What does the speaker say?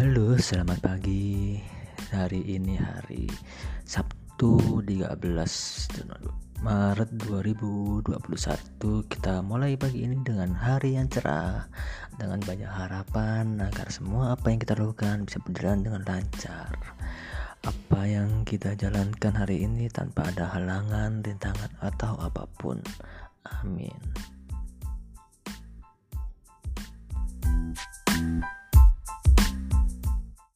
halo selamat pagi. Hari ini hari Sabtu 13 Maret 2021. Kita mulai pagi ini dengan hari yang cerah dengan banyak harapan agar semua apa yang kita lakukan bisa berjalan dengan lancar. Apa yang kita jalankan hari ini tanpa ada halangan, rintangan atau apa pun. Amin.